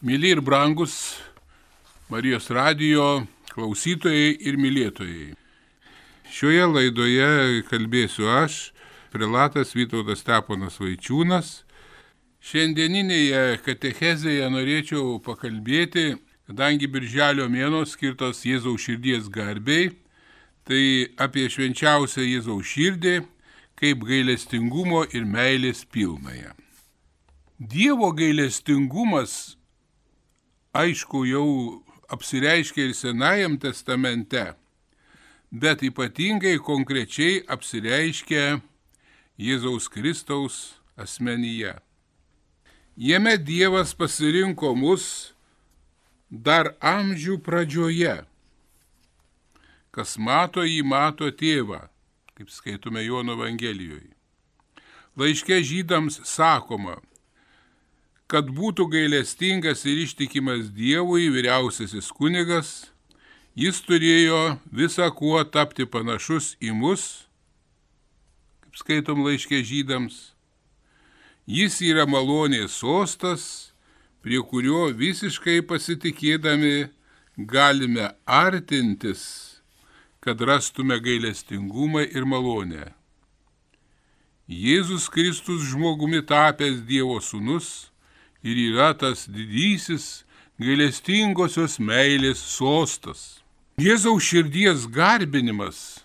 Mėly ir brangus Marijos radijo klausytojai ir mylėtojai. Šioje laidoje kalbėsiu aš, prilatas Vytautas Steponas Vaičiūnas. Šiandieninėje katechezėje norėčiau pakalbėti, kadangi birželio mėno skirtos Jėzaus širdies garbiai, tai apie švenčiausią Jėzaus širdį kaip gailestingumo ir meilės pilnąją. Dievo gailestingumas aišku, jau apsireiškia ir Senajam testamente, bet ypatingai konkrečiai apsireiškia Jėzaus Kristaus asmenyje. Jame Dievas pasirinko mus dar amžių pradžioje. Kas mato jį, mato tėvą, kaip skaitome Jono Evangelijoje. Laiške žydams sakoma, kad būtų gailestingas ir ištikimas Dievui vyriausiasis kunigas, jis turėjo visą kuo tapti panašus į mus, kaip skaitom laiškė žydams. Jis yra malonės sostas, prie kurio visiškai pasitikėdami galime artintis, kad rastume gailestingumą ir malonę. Jėzus Kristus žmogumi tapęs Dievo sūnus, ir yra tas didysis gailestingosios meilės sostas. Jėzaus širdies garbinimas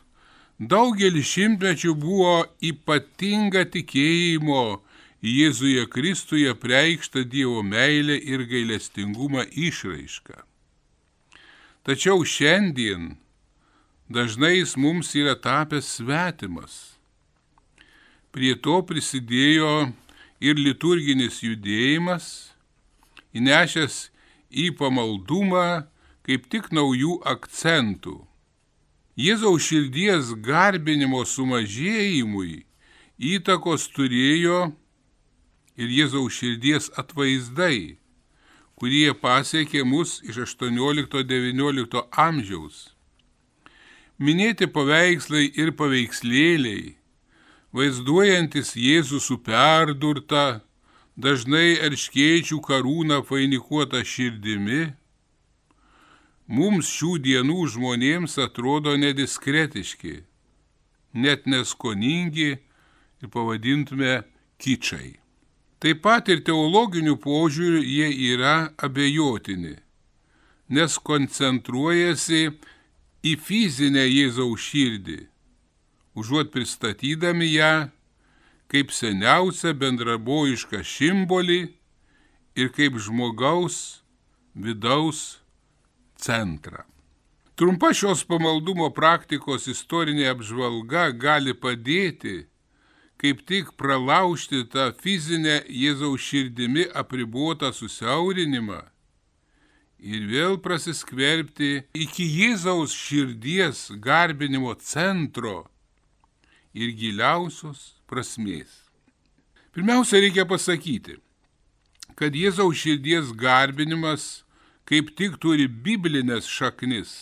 daugelį šimtmečių buvo ypatinga tikėjimo Jėzuje Kristuje preikšta Dievo meilė ir gailestingumą išraiška. Tačiau šiandien dažnai jis mums yra tapęs svetimas. Prie to prisidėjo ir liturginis judėjimas, įnešęs į pamaldumą kaip tik naujų akcentų. Jėzaus širdies garbinimo sumažėjimui įtakos turėjo ir Jėzaus širdies atvaizdai, kurie pasiekė mus iš 18-19 amžiaus. Minėti paveikslai ir paveikslėliai vaizduojantis Jėzų su perdurta, dažnai erškėčių karūną vainikuota širdimi, mums šių dienų žmonėms atrodo nediskretiški, net neskoningi ir pavadintume kičiai. Taip pat ir teologinių požiūrių jie yra abejotini, nes koncentruojasi į fizinę Jėzaus širdį užuot pristatydami ją kaip seniausią bendrabojišką šimbolį ir kaip žmogaus vidaus centrą. Trumpa šios pamaldumo praktikos istorinė apžvalga gali padėti kaip tik pralaužti tą fizinę Jėzaus širdimi apribotą susiaurinimą ir vėl prasiskverbti iki Jėzaus širdies garbinimo centro ir giliausios prasmės. Pirmiausia, reikia pasakyti, kad Jėzaus širdies garbinimas kaip tik turi biblinės šaknis.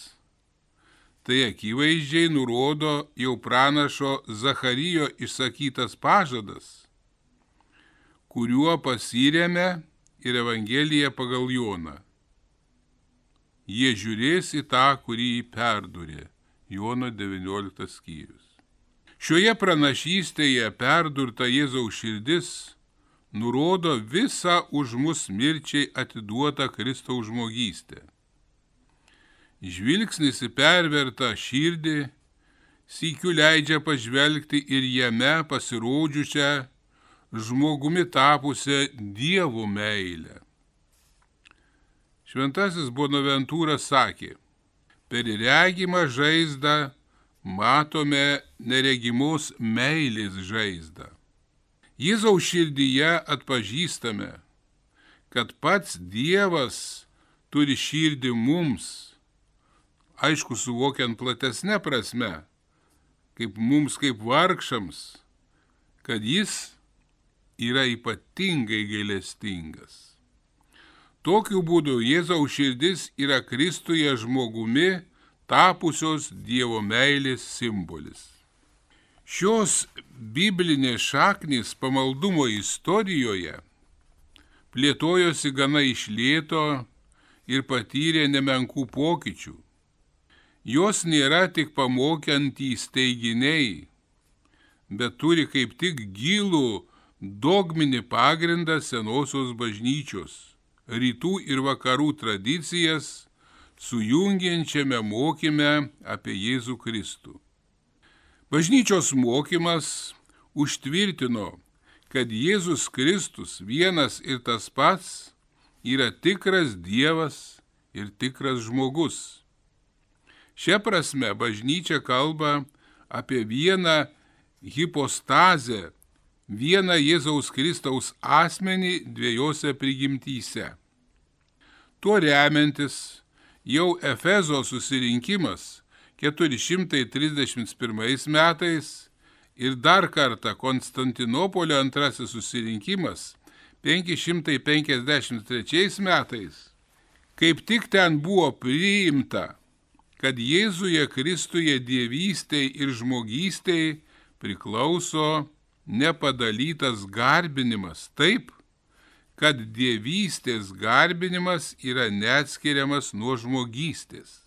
Tai akivaizdžiai nurodo jau pranašo Zacharyjo išsakytas pažadas, kuriuo pasiremė ir Evangelija pagal Joną. Jie žiūrės į tą, kurį jį perdurė. Jono 19 skyrius. Šioje pranašystėje perdurta Jėzaus širdis nurodo visą už mus mirčiai atiduotą Kristaus žmogystę. Žvilgsnis į pervertą širdį sykiu leidžia pažvelgti ir jame pasirodžiusią žmogumi tapusią dievų meilę. Šventasis Bonaventūras sakė, per regimą žaizdą matome neregimos meilės žaizdą. Jėzaus širdyje atpažįstame, kad pats Dievas turi širdį mums, aišku, suvokiant platesnę prasme, kaip mums kaip vargšams, kad jis yra ypatingai gailestingas. Tokiu būdu Jėzaus širdis yra Kristuje žmogumi, tapusios Dievo meilės simbolis. Šios biblinės šaknys pamaldumo istorijoje plėtojosi gana išlėto ir patyrė nemenkų pokyčių. Jos nėra tik pamokiantys teiginiai, bet turi kaip tik gilų dogminį pagrindą senosios bažnyčios, rytų ir vakarų tradicijas, sujungiančiame mokyme apie Jėzų Kristų. Bažnyčios mokymas užtvirtino, kad Jėzus Kristus vienas ir tas pats yra tikras Dievas ir tikras žmogus. Šia prasme bažnyčia kalba apie vieną hipostazę, vieną Jėzaus Kristaus asmenį dviejose prigimtyse. Tuo remiantis jau Efezo susirinkimas 431 metais ir dar kartą Konstantinopolio antrasis susirinkimas 553 metais, kaip tik ten buvo priimta, kad Jėzuje Kristuje dievystėj ir žmogystėj priklauso nepadalytas garbinimas. Taip, kad dievystės garbinimas yra neatskiriamas nuo žmogystės.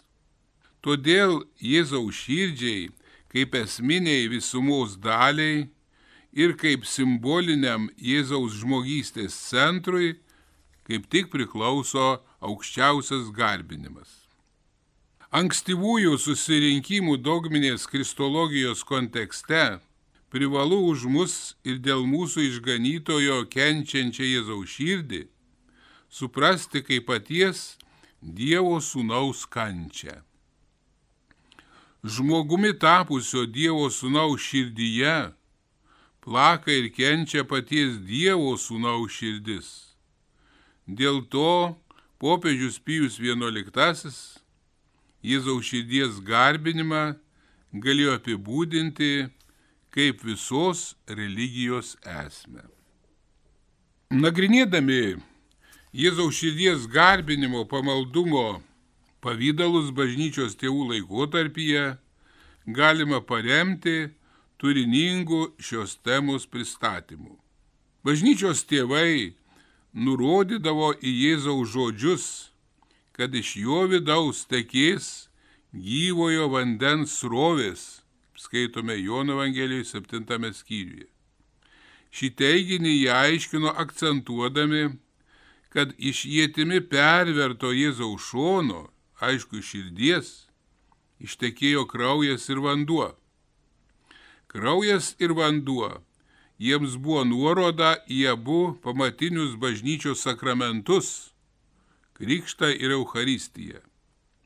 Todėl Jėzaus širdžiai, kaip esminiai visumos daliai ir kaip simboliniam Jėzaus žmogystės centrui, kaip tik priklauso aukščiausias garbinimas. Ankstyvųjų susirinkimų dogminės kristologijos kontekste privalu už mus ir dėl mūsų išganytojo kenčiančią Jėzaus širdį suprasti kaip paties Dievo sūnaus kančią. Žmogumi tapusio Dievo sūnaus širdyje plaka ir kenčia paties Dievo sūnaus širdis. Dėl to popiežius Pijus XI Jėzaus širdies garbinimą galėjo apibūdinti kaip visos religijos esmę. Nagrinėdami Jėzaus širdies garbinimo pamaldumo pavydalus bažnyčios tėvų laikotarpyje galima paremti turiningų šios temos pristatymu. Bažnyčios tėvai nurodydavo į Jėzaus žodžius, kad iš jo vidaus tekės gyvojo vandens srovės skaitome Jono Evangelijoje 7 skyriuje. Šį teiginį jie aiškino akcentuodami, kad iš jėtimi perverto Jėzaus šono, aišku, širdies, ištekėjo kraujas ir vanduo. Kraujas ir vanduo jiems buvo nuoroda į abu pamatinius bažnyčios sakramentus - Krikštą ir Eucharistiją.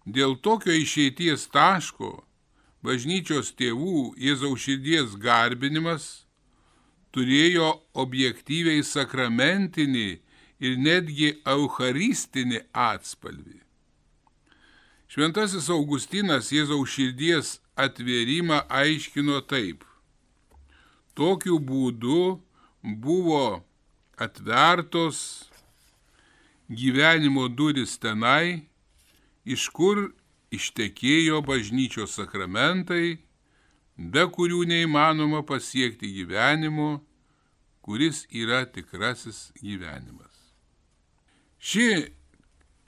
Dėl tokio išeities taško bažnyčios tėvų Jėzaus širdies garbinimas turėjo objektyviai sakramentinį ir netgi eucharistinį atspalvį. Šventasis Augustinas Jėzaus širdies atvėrimą aiškino taip. Tokiu būdu buvo atvertos gyvenimo duris tenai, iš kur ištekėjo bažnyčios sakramentai, be kurių neįmanoma pasiekti gyvenimo, kuris yra tikrasis gyvenimas. Ši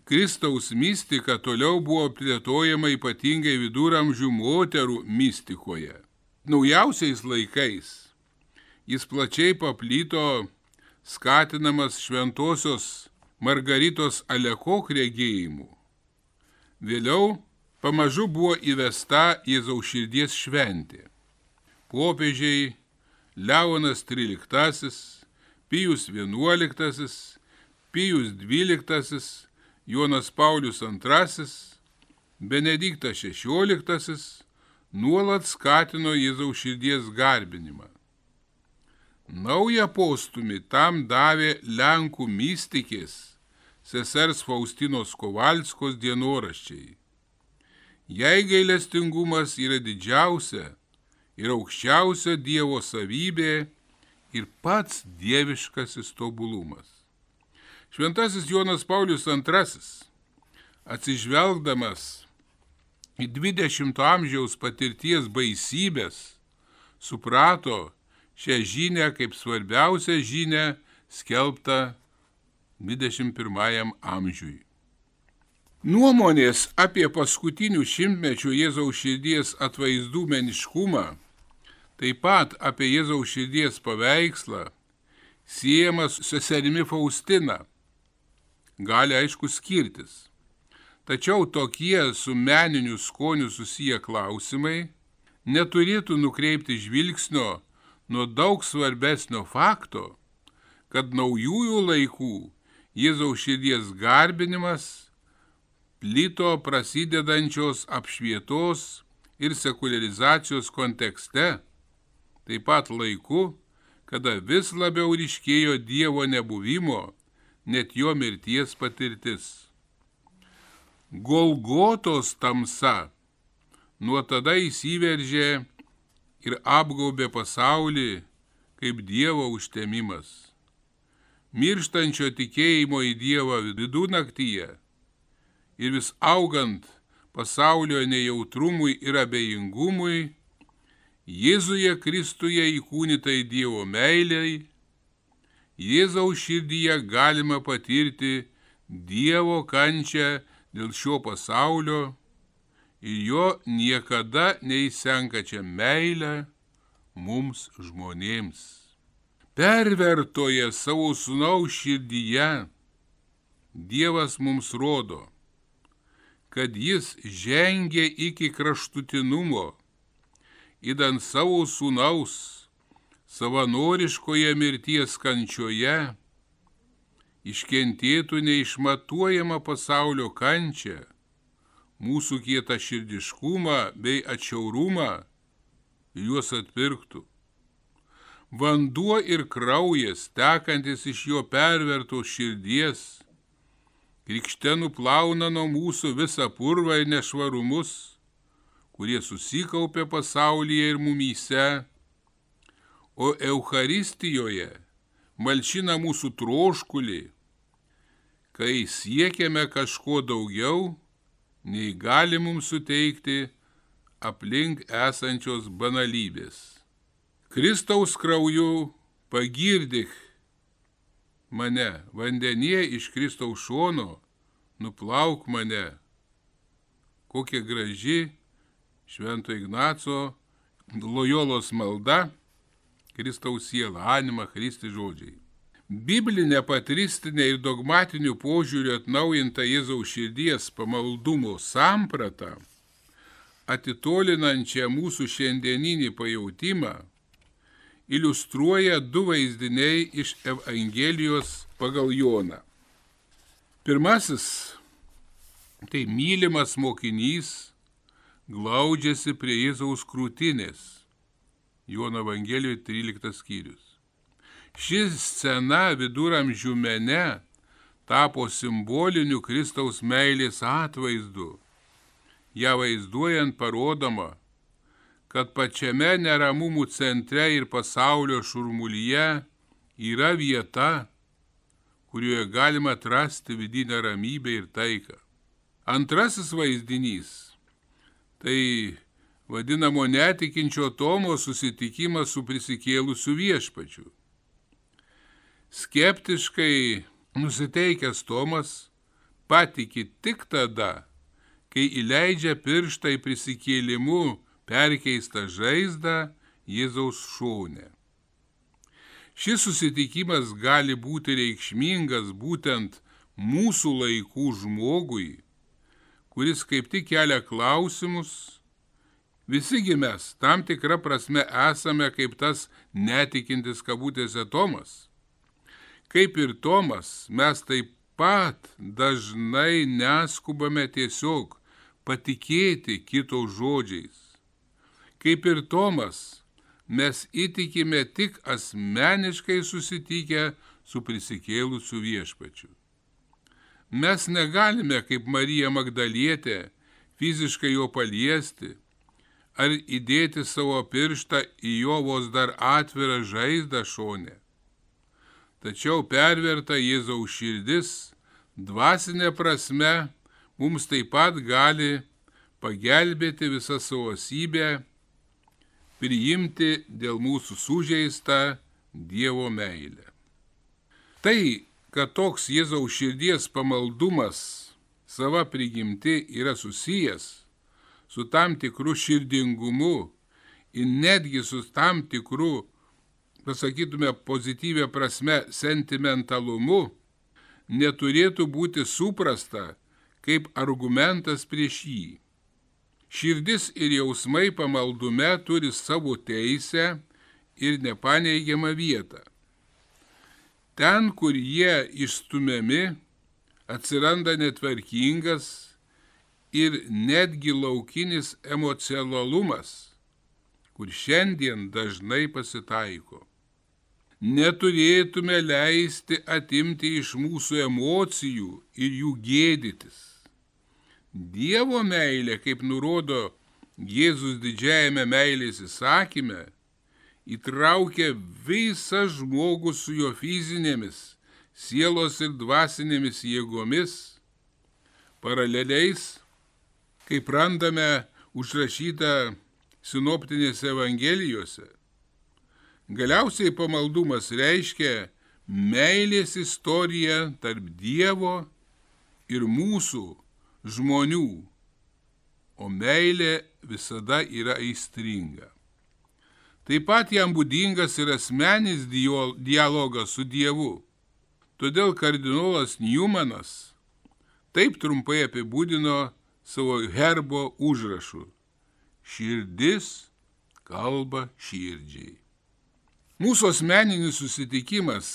Kristaus mistika toliau buvo plėtojama ypatingai viduramžių moterų mistikoje. Naujausiais laikais jis plačiai paplyto skatinamas šventosios Margaritos Alekok regėjimu. Vėliau pamažu buvo įvesta Jėzaus širdies šventė. Popiežiai Leonas XIII, Pijus XI, Pijus XII, Jonas Paulius II, Benediktas XVI nuolat skatino Jėzaus širdies garbinimą. Naują postumį tam davė Lenkų mystikės sesers Faustinos Kovalskos dienoraščiai Jei gailestingumas yra didžiausia ir aukščiausia Dievo savybė ir pats dieviškasis tobulumas. Šventasis Jonas Paulius II, atsižvelgdamas į 20-ojo amžiaus patirties baisybės, suprato šią žinę kaip svarbiausią žinę skelbtą 21 amžiui. Nuomonės apie paskutinių šimtmečių Jėzaus širdies atvaizdų meniškumą, taip pat apie Jėzaus širdies paveikslą, siejamas su seserimi Faustina, gali aišku skirtis. Tačiau tokie su meniniu skoniu susiję klausimai neturėtų nukreipti žvilgsnio nuo daug svarbesnio fakto, kad naujųjų laikų Jėzaus širdies garbinimas plito prasidedančios apšvietos ir sekularizacijos kontekste, taip pat laiku, kada vis labiau ryškėjo Dievo nebuvimo, net jo mirties patirtis. Golgotos tamsa nuo tada įsiveržė ir apgaubė pasaulį kaip Dievo užtemimas mirštančio tikėjimo į Dievą vidunaktyje ir vis augant pasaulio nejautrumui ir abejingumui, Jėzuje Kristuje įkūnytai Dievo meiliai, Jėzaus širdyje galima patirti Dievo kančią dėl šio pasaulio ir jo niekada neįsenkačią meilę mums žmonėms. Pervertoje savo sunaus širdyje, Dievas mums rodo, kad jis žengė iki kraštutinumo, įdant savo sunaus savanoriškoje mirties kančioje, iškentėtų neišmatuojamą pasaulio kančią, mūsų kietą širdiškumą bei atšiaurumą, juos atpirktų. Vanduo ir kraujas tekantis iš jo pervertos širdies, krikšte nuplauna nuo mūsų visą purvą ir nešvarumus, kurie susikaupė pasaulyje ir mumyse, o Euharistijoje malšina mūsų troškulį, kai siekiame kažko daugiau, nei gali mums suteikti aplink esančios banalybės. Kristaus krauju pagirdik mane, vandenyje iš Kristaus šono, nuplauk mane. Kokia graži Švento Ignaco lojolos malda, Kristaus siela, anima, Kristi žodžiai. Biblinė patristinė ir dogmatinių požiūrių atnaujinta Jėzaus širdies pamaldumo samprata, atitolinančią mūsų šiandieninį pajūtimą, iliustruoja du vaizdiniai iš Evangelijos pagal Joną. Pirmasis - tai mylimas mokinys glaudžiasi prie Jėzaus krūtinės. Jono Evangelijoje 13 skyrius. Ši scena viduramžių mene tapo simboliniu Kristaus meilės atvaizdu. Ja vaizduojant parodoma, kad pačiame neramumų centre ir pasaulio šurmulyje yra vieta, kurioje galima atrasti vidinę ramybę ir taiką. Antrasis vaizdinys - tai vadinamo netikinčio Tomo susitikimas su prisikėlusiu viešpačiu. Skeptiškai nusiteikęs Tomas patiki tik tada, kai įleidžia pirštą į prisikėlimu perkeistą žaizdą Jėzaus šonę. Šis susitikimas gali būti reikšmingas būtent mūsų laikų žmogui, kuris kaip tik kelia klausimus. Visigi mes tam tikrą prasme esame kaip tas netikintis kabutėse Tomas. Kaip ir Tomas, mes taip pat dažnai neskubame tiesiog patikėti kito žodžiais Kaip ir Tomas, mes įtikime tik asmeniškai susitikę su prisikėlusiu viešpačiu. Mes negalime, kaip Marija Magdalietė, fiziškai jo paliesti ar įdėti savo pirštą į jo vos dar atvirą žaizdą šonę. Tačiau perverta Jėzaus širdis, dvasinė prasme, mums taip pat gali pagelbėti visą savo sybę priimti dėl mūsų sužeistą Dievo meilę. Tai, kad toks Jėzaus širdies pamaldumas sava prigimti yra susijęs su tam tikru širdingumu ir netgi su tam tikru, pasakytume, pozityvę prasme sentimentalumu, neturėtų būti suprasta kaip argumentas prieš jį. Širdis ir jausmai pamaldume turi savo teisę ir nepaneigiamą vietą. Ten, kur jie išstumiami, atsiranda netvarkingas ir netgi laukinis emocionalumas, kur šiandien dažnai pasitaiko. Neturėtume leisti atimti iš mūsų emocijų ir jų gėdytis. Dievo meilė, kaip nurodo Jėzus didžiajame meilės įsakyme, įtraukia visą žmogų su jo fizinėmis, sielos ir dvasinėmis jėgomis, paraleliais, kaip randame užrašytą sinoptinėse evangelijose. Galiausiai pamaldumas reiškia meilės istoriją tarp Dievo ir mūsų žmonių, o meilė visada yra aistringa. Taip pat jam būdingas ir asmenis dialogas su Dievu. Todėl kardinolas Newmanas taip trumpai apibūdino savo herbo užrašų. Širdis kalba širdžiai. Mūsų asmeninis susitikimas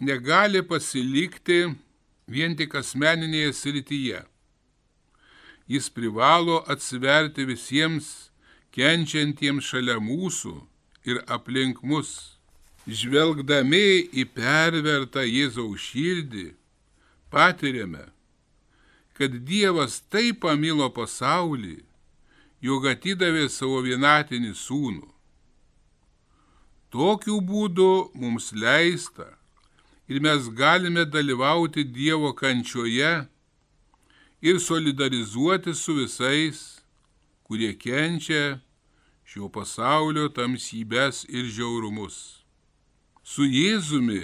negali pasilikti vien tik asmeninėje srityje jis privalo atsiverti visiems kenčiantiems šalia mūsų ir aplink mus. Žvelgdami į pervertą Jėzaus širdį, patiriame, kad Dievas taip pamilo pasaulį, jog atidavė savo vienatinį sūnų. Tokiu būdu mums leista ir mes galime dalyvauti Dievo kančioje ir solidarizuoti su visais, kurie kenčia šio pasaulio tamsybės ir žiaurumus. Su Jėzumi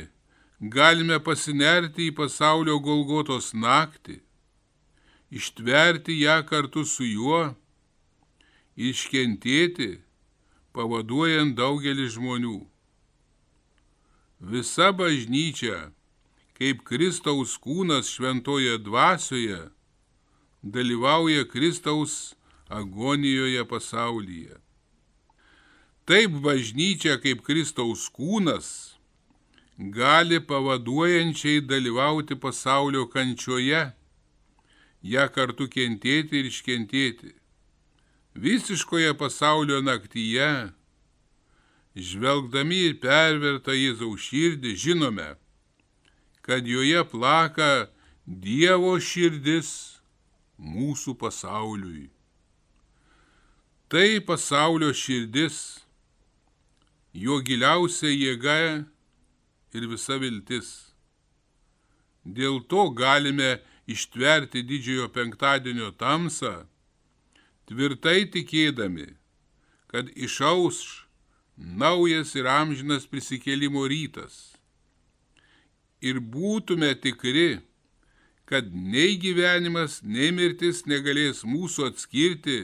galime pasinerti į pasaulio Golgotos naktį, ištverti ją kartu su juo, iškentėti, pavaduojant daugelį žmonių. Visa bažnyčia, kaip Kristaus kūnas šventoje dvasioje, dalyvauja Kristaus agonijoje pasaulyje. Taip bažnyčia kaip Kristaus kūnas gali pavaduojančiai dalyvauti pasaulio kančioje, ją kartu kentėti ir iškentėti. Visiškoje pasaulio naktyje, žvelgdami ir pervertą Jėzaus širdį, žinome, kad joje plaka Dievo širdis mūsų pasauliui. Tai pasaulio širdis, jo giliausia jėga ir visa viltis. Dėl to galime ištverti didžiojo penktadienio tamsą, tvirtai tikėdami, kad išaus naujas ir amžinas prisikėlimo rytas. Ir būtume tikri, kad nei gyvenimas, nei mirtis negalės mūsų atskirti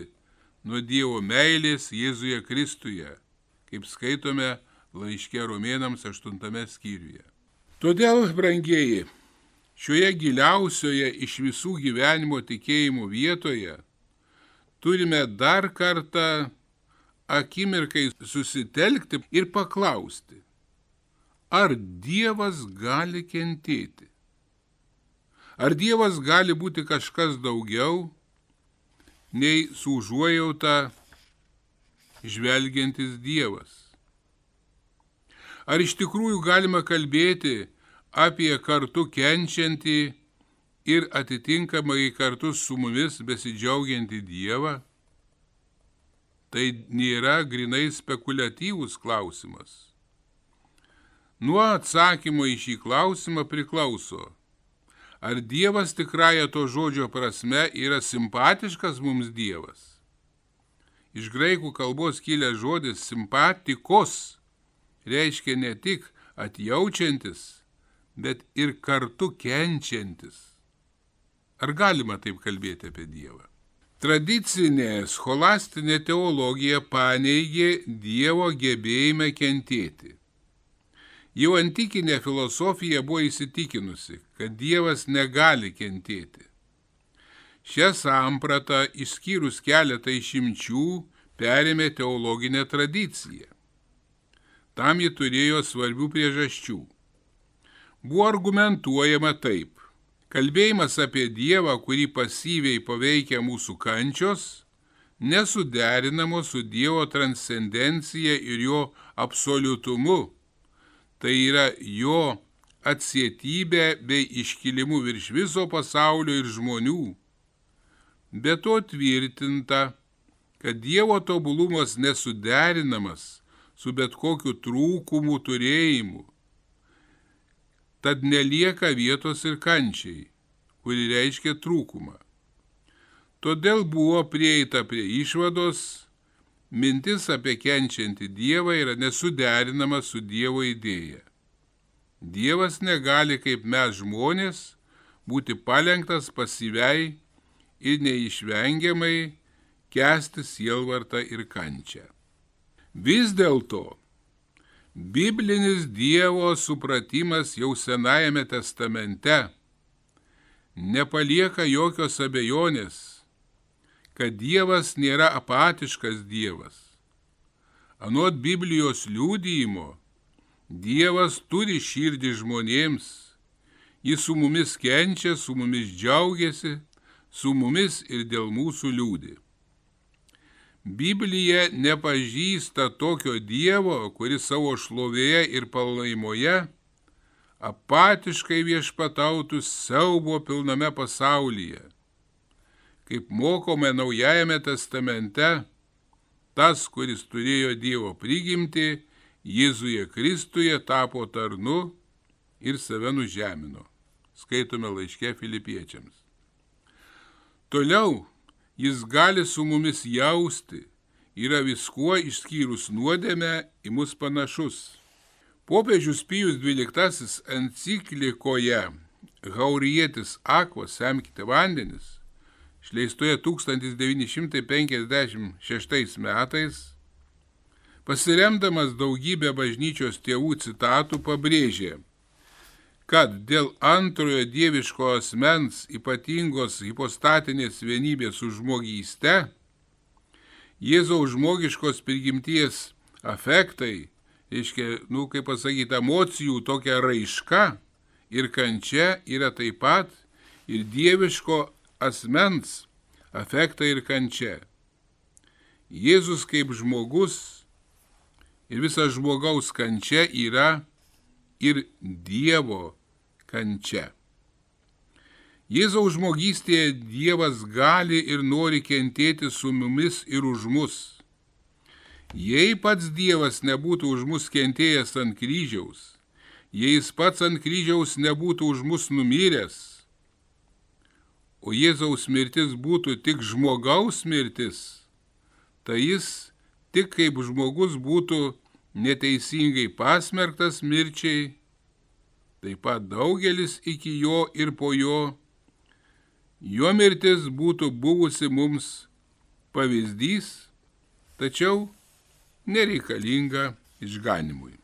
nuo Dievo meilės Jėzuje Kristuje, kaip skaitome laiške romėnams 8 skyriuje. Todėl, brangieji, šioje giliausioje iš visų gyvenimo tikėjimų vietoje turime dar kartą akimirkai susitelkti ir paklausti, ar Dievas gali kentėti? Ar Dievas gali būti kažkas daugiau nei su užuojauta žvelgiantis Dievas? Ar iš tikrųjų galima kalbėti apie kartu kenčiantį ir atitinkamai kartu su mumis besidžiaugiantį Dievą? Tai nėra grinai spekuliatyvus klausimas. Nuo atsakymo į šį klausimą priklauso, ar Dievas tikrąją to žodžio prasme yra simpatiškas mums Dievas. Iš graikų kalbos kilęs žodis simpatikos reiškia ne tik atjaučiantis, bet ir kartu kenčiantis. Ar galima taip kalbėti apie Dievą? Tradicinė scholastinė teologija paneigė Dievo gebėjimą kentėti. Jau antikinė filosofija buvo įsitikinusi, kad Dievas negali kentėti. Šią sampratą, išskyrus keletą išimčių, perėmė teologinė tradicija. Tam ji turėjo svarbių priežasčių. Buvo argumentuojama taip. Kalbėjimas apie Dievą, kurį pasyviai paveikia mūsų kančios, nesuderinamo su Dievo transcendencija ir jo absoliutumu. Tai yra jo atsietybė bei iškilimu virš viso pasaulio ir žmonių. Be to tvirtinta, kad Dievo tobulumas nesuderinamas su bet kokiu trūkumu turėjimu tad nelieka vietos ir kančiai, kuri reiškia trūkumą. Todėl buvo prieita prie išvados, mintis apie kenčiantį Dievą yra nesuderinama su Dievo idėja. Dievas negali, kaip mes žmonės, būti palengtas pasyviai ir neišvengiamai kesti sielvartą ir kančią. Vis dėlto Biblinis Dievo supratimas jau Senajame testamente nepalieka jokios abejonės, kad Dievas nėra apatiškas Dievas. Anot Biblijos liūdėjimo, Dievas turi širdį žmonėms, jis su mumis kenčia, su mumis džiaugiasi, su mumis ir dėl mūsų liūdė. Biblija nepažįsta tokio Dievo, kuris savo šlovėje ir palaimoje apatiškai viešpatautų siaubo pilname pasaulyje. Kaip mokome Naujajame testamente, tas, kuris turėjo Dievo prigimti, Jėzuje Kristuje tapo tarnu ir save nužemino. Skaitome laiške filipiečiams. Toliau jis gali su mumis jausti, yra viskuo išskyrus nuodėmę į mus panašus. Popiežius Pijus XII enciklikoje Haurietis Akvo semkite vandenis, išleistoje 1956 metais, pasiremdamas daugybę bažnyčios tėvų citatų pabrėžė, kad dėl antrojo dieviško asmens ypatingos hipostatinės vienybės su žmogyste, Jėzaus žmogiškos prigimties afektai, reiškia, nu, kaip pasakyti, emocijų tokia raiška ir kančia yra taip pat ir dieviško asmens afektai ir kančia. Jėzus kaip žmogus ir visa žmogaus kančia yra ir Dievo kančia. Jėzaus žmogystėje Dievas gali ir nori kentėti su mumis ir už mus. Jei pats Dievas nebūtų už mus kentėjęs ant kryžiaus, jei jis pats ant kryžiaus nebūtų už mus numyręs, o Jėzaus mirtis būtų tik žmogaus mirtis, tai jis tik kaip žmogus būtų neteisingai pasmerktas mirčiai taip pat daugelis iki jo ir po jo, jo mirtis būtų buvusi mums pavyzdys, tačiau nereikalinga išganimui.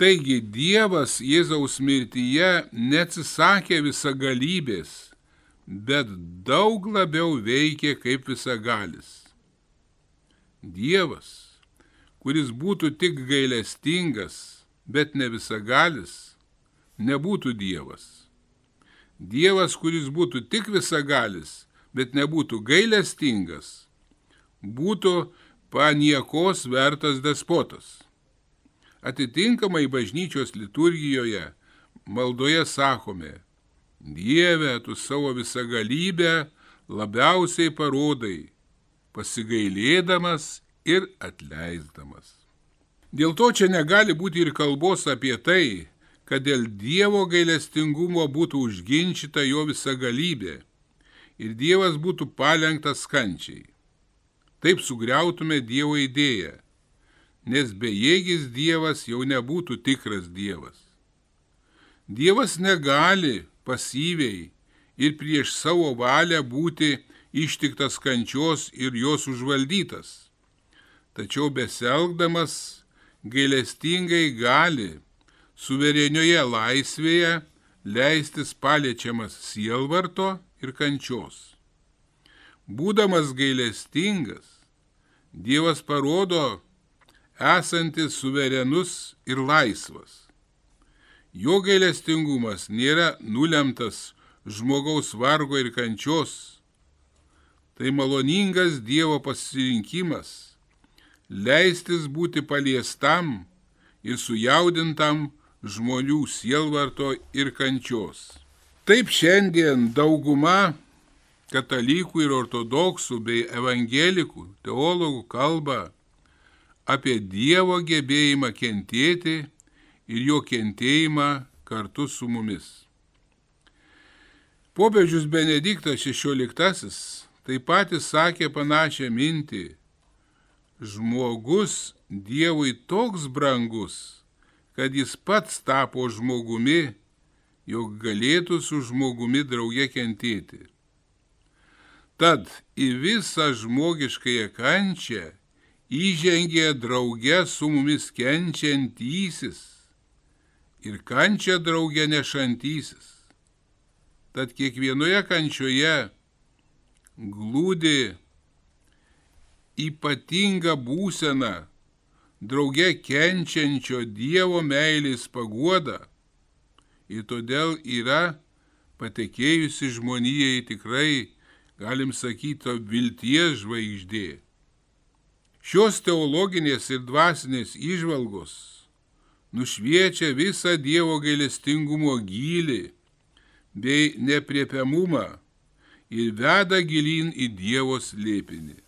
Taigi Dievas Jėzaus mirtyje neatsisakė visagalybės, bet daug labiau veikė kaip visagalis. Dievas, kuris būtų tik gailestingas, bet ne visagalis, nebūtų Dievas. Dievas, kuris būtų tik visagalis, bet nebūtų gailestingas, būtų paniekos vertas despotas. Atitinkamai bažnyčios liturgijoje maldoje sakome, Dieve, tu savo visagalybę labiausiai parodai, pasigailėdamas ir atleisdamas. Dėl to čia negali būti ir kalbos apie tai, kad dėl Dievo gailestingumo būtų užginčyta jo visa galybė ir Dievas būtų palengtas kančiai. Taip sugriautume Dievo idėją, nes bejėgis Dievas jau nebūtų tikras Dievas. Dievas negali pasyviai ir prieš savo valią būti ištiktas kančios ir jos užvaldytas. Tačiau beselgdamas gailestingai gali suverenioje laisvėje leistis paliečiamas sielvarto ir kančios. Būdamas gailestingas, Dievas parodo esantis suverenus ir laisvas. Jo gailestingumas nėra nulemtas žmogaus vargo ir kančios. Tai maloningas Dievo pasirinkimas leistis būti paliestam ir sujaudintam žmonių sielvarto ir kančios. Taip šiandien dauguma katalikų ir ortodoksų bei evangelikų teologų kalba apie Dievo gebėjimą kentėti ir jo kentėjimą kartu su mumis. Popiežius Benediktas XVI taip pat sakė panašią mintį. Žmogus Dievui toks brangus, kad jis pats tapo žmogumi, jog galėtų su žmogumi drauge kentėti. Tad į visą žmogiškąją kančią įžengė drauge su mumis kenčiantysis ir kančia drauge nešantysis. Tad kiekvienoje kančioje glūdi ypatinga būsena drauge kenčiančio Dievo meilės paguoda ir todėl yra patekėjusi žmonijai tikrai, galim sakyti, vilties žvaigždė. Šios teologinės ir dvasinės išvalgos nušviečia visą Dievo gailestingumo gylį bei nepriepiamumą ir veda gilin į Dievo slėpinį.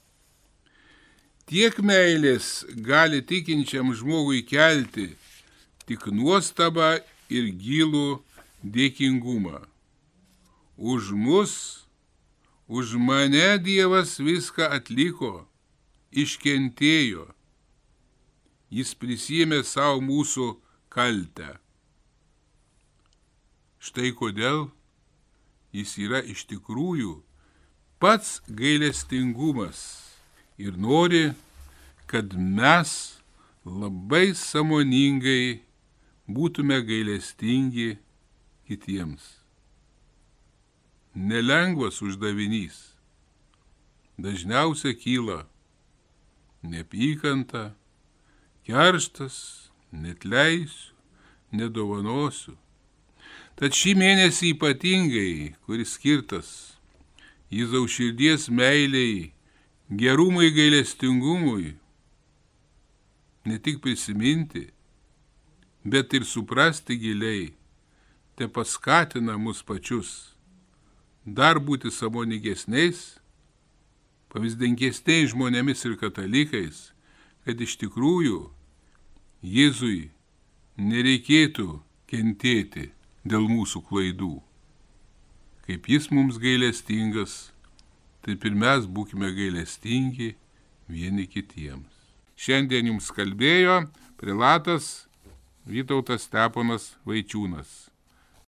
Tiek meilės gali tikinčiam žmogui kelti tik nuostabą ir gilų dėkingumą. Už mus, už mane Dievas viską atliko, iškentėjo. Jis prisėmė savo mūsų kaltę. Štai kodėl jis yra iš tikrųjų pats gailestingumas ir nori, kad mes labai samoningai būtume gailestingi kitiems. Nelengvas uždavinys. Dažniausiai kyla neapykanta, kerštas, net leisiu, nedovanosiu. Tad šį mėnesį ypatingai, kuris skirtas Jėzaus širdies meiliai gerumui gailestingumui ne tik prisiminti, bet ir suprasti giliai, te paskatina mus pačius dar būti samoningesniais, pavyzdingesniais žmonėmis ir katalikais, kad iš tikrųjų Jėzui nereikėtų kentėti dėl mūsų klaidų. Kaip jis mums gailestingas, taip ir mes būkime gailestingi vieni kitiems. Šiandien jums kalbėjo prilatas Vytautas Steponas Vaičiūnas.